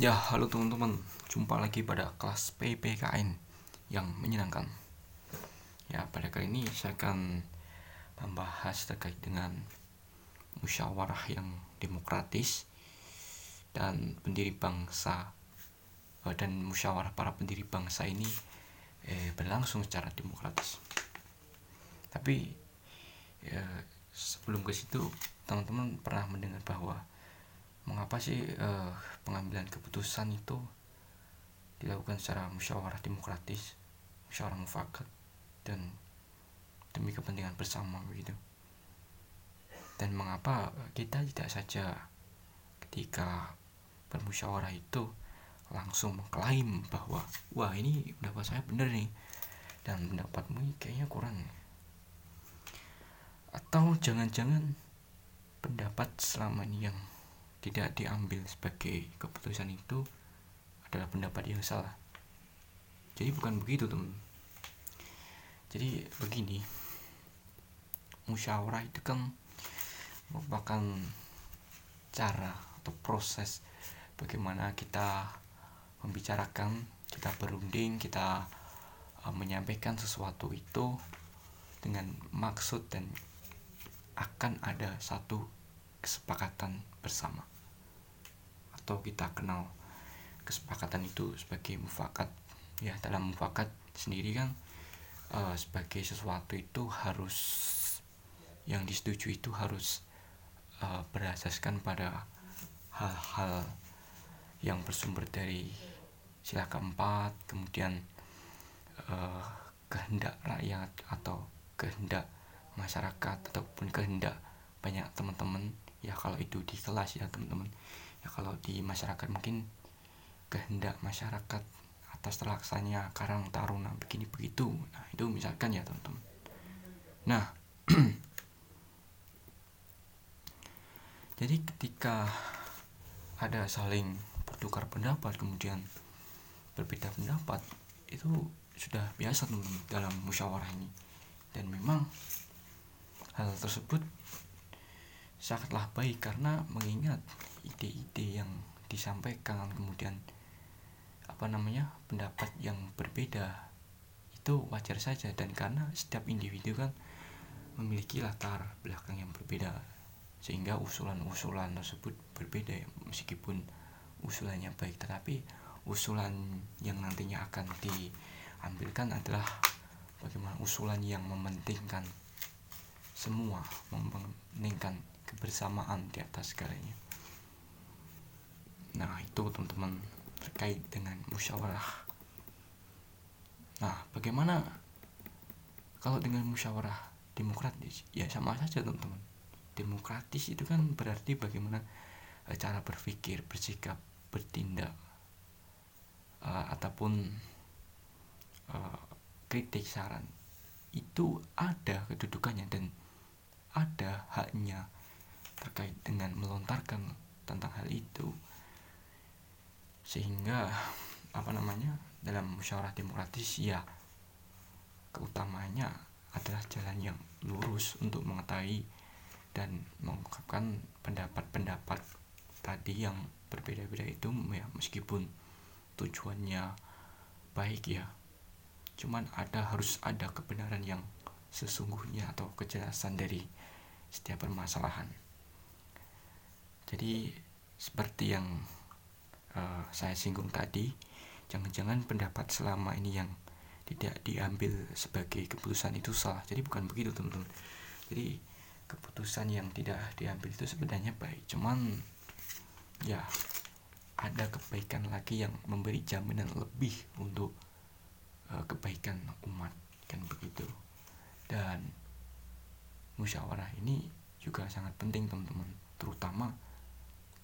Ya, halo teman-teman. Jumpa lagi pada kelas PPKN yang menyenangkan. Ya, pada kali ini saya akan membahas terkait dengan musyawarah yang demokratis dan pendiri bangsa eh, dan musyawarah para pendiri bangsa ini eh, berlangsung secara demokratis. Tapi ya, sebelum ke situ, teman-teman pernah mendengar bahwa mengapa sih uh, pengambilan keputusan itu dilakukan secara musyawarah demokratis, musyawarah mufakat dan demi kepentingan bersama begitu. Dan mengapa kita tidak saja ketika bermusyawarah itu langsung mengklaim bahwa wah ini pendapat saya benar nih dan pendapatmu kayaknya kurang atau jangan-jangan pendapat selama ini yang tidak diambil sebagai keputusan itu adalah pendapat yang salah. Jadi bukan begitu teman. Jadi begini, musyawarah itu kan merupakan cara atau proses bagaimana kita membicarakan, kita berunding, kita uh, menyampaikan sesuatu itu dengan maksud dan akan ada satu kesepakatan bersama. Atau kita kenal kesepakatan itu sebagai mufakat. Ya dalam mufakat sendiri kan uh, sebagai sesuatu itu harus yang disetujui itu harus uh, berasaskan pada hal-hal yang bersumber dari sila keempat kemudian uh, kehendak rakyat atau kehendak masyarakat ataupun kehendak banyak teman-teman ya kalau itu di kelas ya teman-teman. Ya kalau di masyarakat mungkin kehendak masyarakat atas terlaksanya Karang Taruna begini begitu. Nah itu misalkan ya teman-teman. Nah jadi ketika ada saling bertukar pendapat kemudian berbeda pendapat itu sudah biasa teman-teman dalam musyawarah ini. Dan memang hal tersebut sangatlah baik karena mengingat ide-ide yang disampaikan kemudian apa namanya pendapat yang berbeda itu wajar saja. Dan karena setiap individu kan memiliki latar belakang yang berbeda sehingga usulan-usulan tersebut berbeda meskipun usulannya baik. Tetapi usulan yang nantinya akan diambilkan adalah bagaimana usulan yang mementingkan semua mementingkan kebersamaan di atas segalanya. Nah itu teman-teman terkait dengan musyawarah. Nah bagaimana kalau dengan musyawarah demokratis? Ya sama saja teman-teman. Demokratis itu kan berarti bagaimana uh, cara berpikir bersikap bertindak uh, ataupun uh, kritik saran. Itu ada kedudukannya dan ada haknya terkait dengan melontarkan tentang hal itu. Sehingga apa namanya dalam musyawarah demokratis ya keutamanya adalah jalan yang lurus untuk mengetahui dan mengungkapkan pendapat-pendapat tadi yang berbeda-beda itu ya meskipun tujuannya baik ya. Cuman ada harus ada kebenaran yang sesungguhnya atau kejelasan dari setiap permasalahan jadi seperti yang uh, saya singgung tadi jangan-jangan pendapat selama ini yang tidak diambil sebagai keputusan itu salah. Jadi bukan begitu teman-teman. Jadi keputusan yang tidak diambil itu sebenarnya baik. Cuman ya ada kebaikan lagi yang memberi jaminan lebih untuk uh, kebaikan umat. Kan begitu. Dan musyawarah ini juga sangat penting teman-teman. Terutama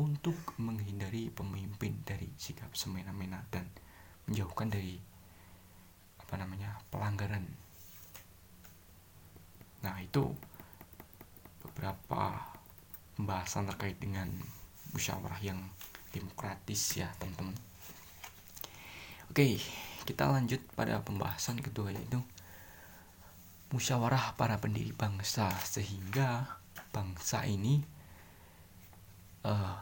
untuk menghindari pemimpin dari sikap semena-mena dan menjauhkan dari apa namanya pelanggaran. Nah itu beberapa pembahasan terkait dengan musyawarah yang demokratis ya teman-teman. Oke kita lanjut pada pembahasan kedua yaitu musyawarah para pendiri bangsa sehingga bangsa ini uh,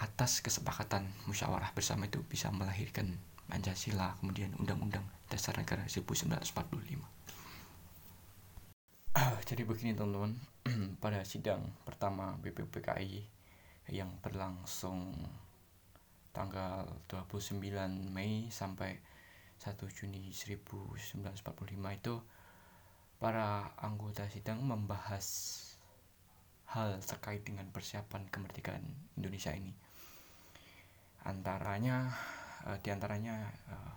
atas kesepakatan musyawarah bersama itu bisa melahirkan Pancasila kemudian Undang-Undang Dasar Negara 1945 jadi begini teman-teman. Pada sidang pertama BPPKI yang berlangsung tanggal 29 Mei sampai 1 Juni 1945 itu para anggota sidang membahas hal terkait dengan persiapan kemerdekaan Indonesia ini. Antaranya uh, di antaranya uh, eh,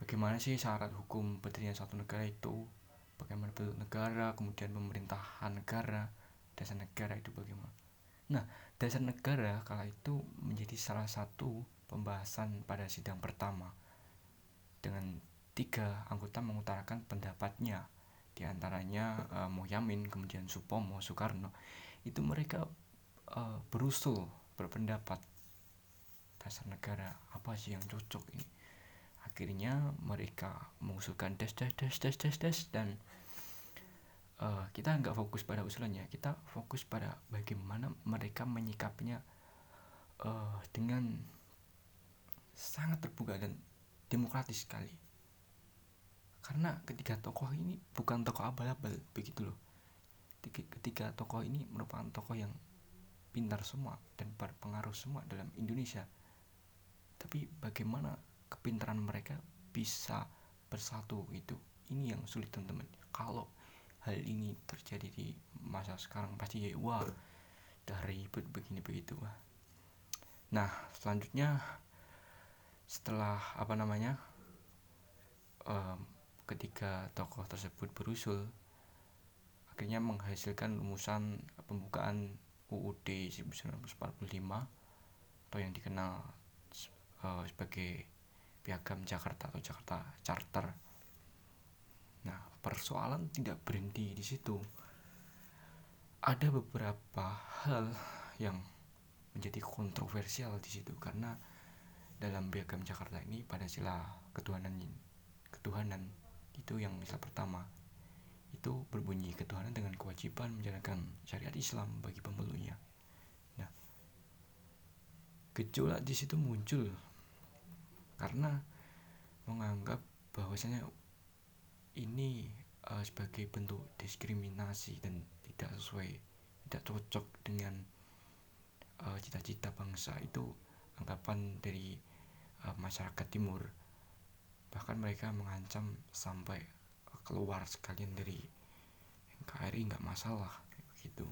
bagaimana sih syarat hukum berdirinya satu negara itu, bagaimana bentuk negara, kemudian pemerintahan negara, dasar negara itu bagaimana. Nah, dasar negara kala itu menjadi salah satu pembahasan pada sidang pertama dengan tiga anggota mengutarakan pendapatnya di antaranya uh, Mohyamin kemudian Supomo Soekarno itu mereka uh, berusul berpendapat. Dasar negara apa sih yang cocok ini? Akhirnya mereka mengusulkan des des des des des des dan uh, kita nggak fokus pada usulannya. Kita fokus pada bagaimana mereka menyikapinya uh, dengan sangat terbuka dan demokratis sekali karena ketiga tokoh ini bukan tokoh abal-abal begitu loh. Ketiga tokoh ini merupakan tokoh yang pintar semua dan berpengaruh semua dalam Indonesia. Tapi bagaimana kepintaran mereka bisa bersatu itu? Ini yang sulit teman-teman. Kalau hal ini terjadi di masa sekarang pasti ya wah dari ribet begini begitu wah. Nah selanjutnya setelah apa namanya um, ketiga tokoh tersebut berusul akhirnya menghasilkan rumusan pembukaan UUD 1945 atau yang dikenal uh, sebagai Piagam Jakarta atau Jakarta Charter. Nah, persoalan tidak berhenti di situ. Ada beberapa hal yang menjadi kontroversial di situ karena dalam Piagam Jakarta ini pada sila ketuhanan ketuhanan itu yang misal pertama. Itu berbunyi ketuhanan dengan kewajiban menjalankan syariat Islam bagi pemeluknya. Nah, gejolak di situ muncul karena menganggap bahwasanya ini uh, sebagai bentuk diskriminasi dan tidak sesuai, tidak cocok dengan uh, cita-cita bangsa. Itu anggapan dari uh, masyarakat timur bahkan mereka mengancam sampai keluar sekalian dari NKRI nggak masalah begitu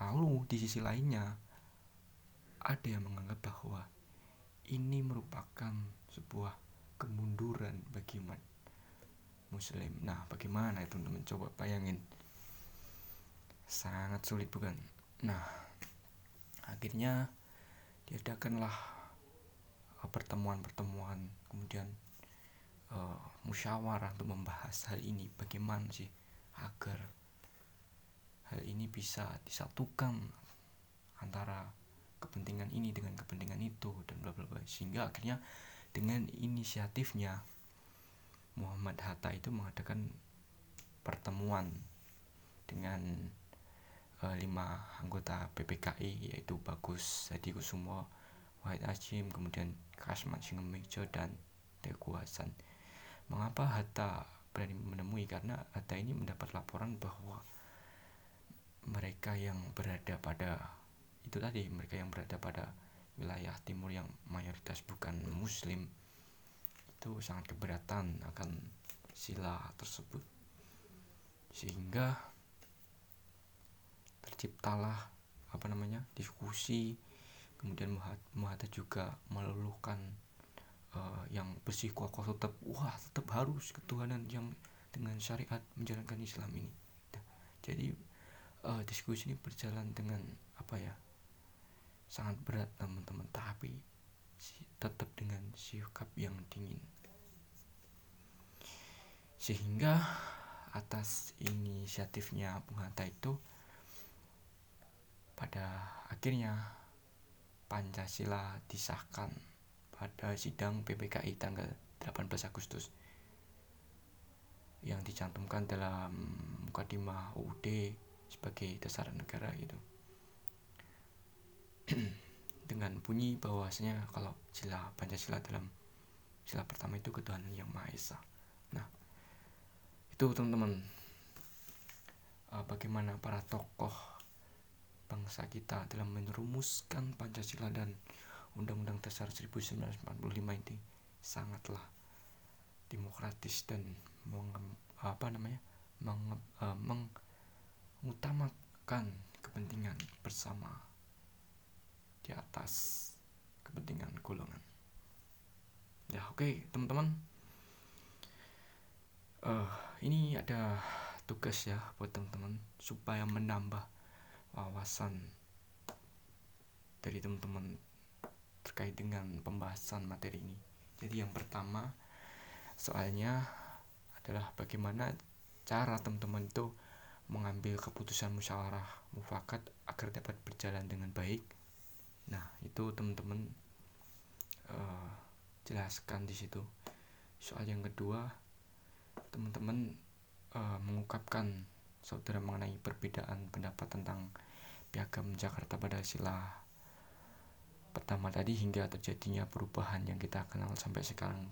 lalu di sisi lainnya ada yang menganggap bahwa ini merupakan sebuah kemunduran bagi umat muslim. Nah bagaimana itu teman coba bayangin. Sangat sulit bukan? Nah akhirnya diadakanlah pertemuan-pertemuan kemudian uh, musyawarah untuk membahas hal ini. Bagaimana sih agar hal ini bisa disatukan antara kepentingan ini dengan kepentingan itu dan bla bla bla. Sehingga akhirnya dengan inisiatifnya Muhammad Hatta itu mengadakan pertemuan dengan uh, lima anggota PPKI yaitu Bagus Hadi Kusumo Wahid Hashim, kemudian Kasman Singemejo dan Teguh Hasan. Mengapa Hatta berani menemui? Karena Hatta ini mendapat laporan bahwa mereka yang berada pada itu tadi mereka yang berada pada wilayah timur yang mayoritas bukan muslim itu sangat keberatan akan sila tersebut sehingga terciptalah apa namanya diskusi kemudian Muhammad juga meluluhkan uh, yang bersih kokoh tetap. Wah tetap harus ketuhanan yang dengan syariat menjalankan Islam ini. Nah, jadi uh, diskusi ini berjalan dengan apa ya sangat berat teman-teman. Tapi tetap dengan sikap yang dingin. Sehingga atas inisiatifnya Bung Hatta itu pada akhirnya Pancasila disahkan pada sidang PPKI tanggal 18 Agustus yang dicantumkan dalam mukadimah UUD sebagai dasar negara gitu. dengan bunyi bahwasanya kalau sila Pancasila dalam sila pertama itu ketuhanan yang Maha Esa. Nah, itu teman-teman uh, bagaimana para tokoh bangsa kita dalam merumuskan Pancasila dan Undang-Undang Dasar 1945 ini sangatlah demokratis dan meng, apa namanya meng, uh, mengutamakan kepentingan bersama di atas kepentingan golongan. Ya oke okay, teman-teman. Uh, ini ada tugas ya buat teman-teman supaya menambah wawasan dari teman-teman terkait dengan pembahasan materi ini. Jadi yang pertama soalnya adalah bagaimana cara teman-teman itu mengambil keputusan musyawarah mufakat agar dapat berjalan dengan baik. Nah, itu teman-teman uh, jelaskan di situ. Soal yang kedua, teman-teman uh, mengungkapkan saudara mengenai perbedaan pendapat tentang piagam Jakarta pada sila pertama tadi hingga terjadinya perubahan yang kita kenal sampai sekarang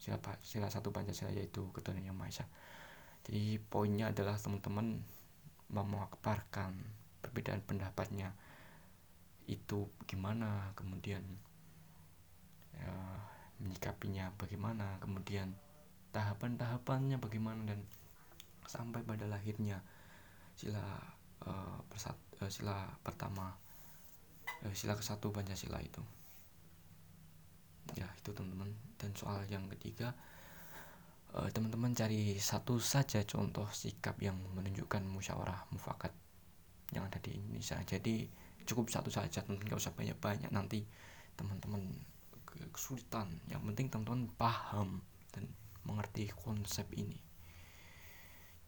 sila, sila satu Pancasila yaitu ketuhanan yang Maha Esa. Jadi poinnya adalah teman-teman memaparkan perbedaan pendapatnya. Itu gimana kemudian ya, menyikapinya bagaimana kemudian tahapan-tahapannya bagaimana dan sampai pada lahirnya sila uh, persat, uh, sila pertama uh, sila ke satu pancasila itu. Ya itu teman-teman. Dan soal yang ketiga uh, teman-teman cari satu saja contoh sikap yang menunjukkan musyawarah mufakat yang ada di Indonesia. Jadi cukup satu saja teman nggak usah banyak-banyak. Nanti teman-teman kesulitan. Yang penting teman-teman paham dan mengerti konsep ini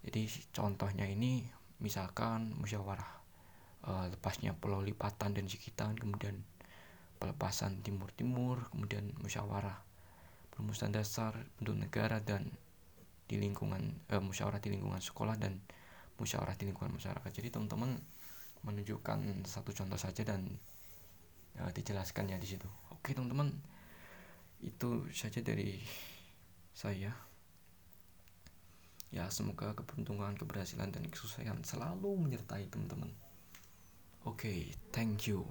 jadi contohnya ini misalkan musyawarah uh, lepasnya pulau lipatan dan sekitar kemudian pelepasan timur-timur kemudian musyawarah rumusan dasar bentuk negara dan di lingkungan eh, musyawarah di lingkungan sekolah dan musyawarah di lingkungan masyarakat. Jadi teman-teman menunjukkan satu contoh saja dan ya, dijelaskan ya di situ. Oke teman-teman, itu saja dari saya. Ya semoga keberuntungan, keberhasilan dan kesuksesan selalu menyertai teman-teman. Oke, okay, thank you.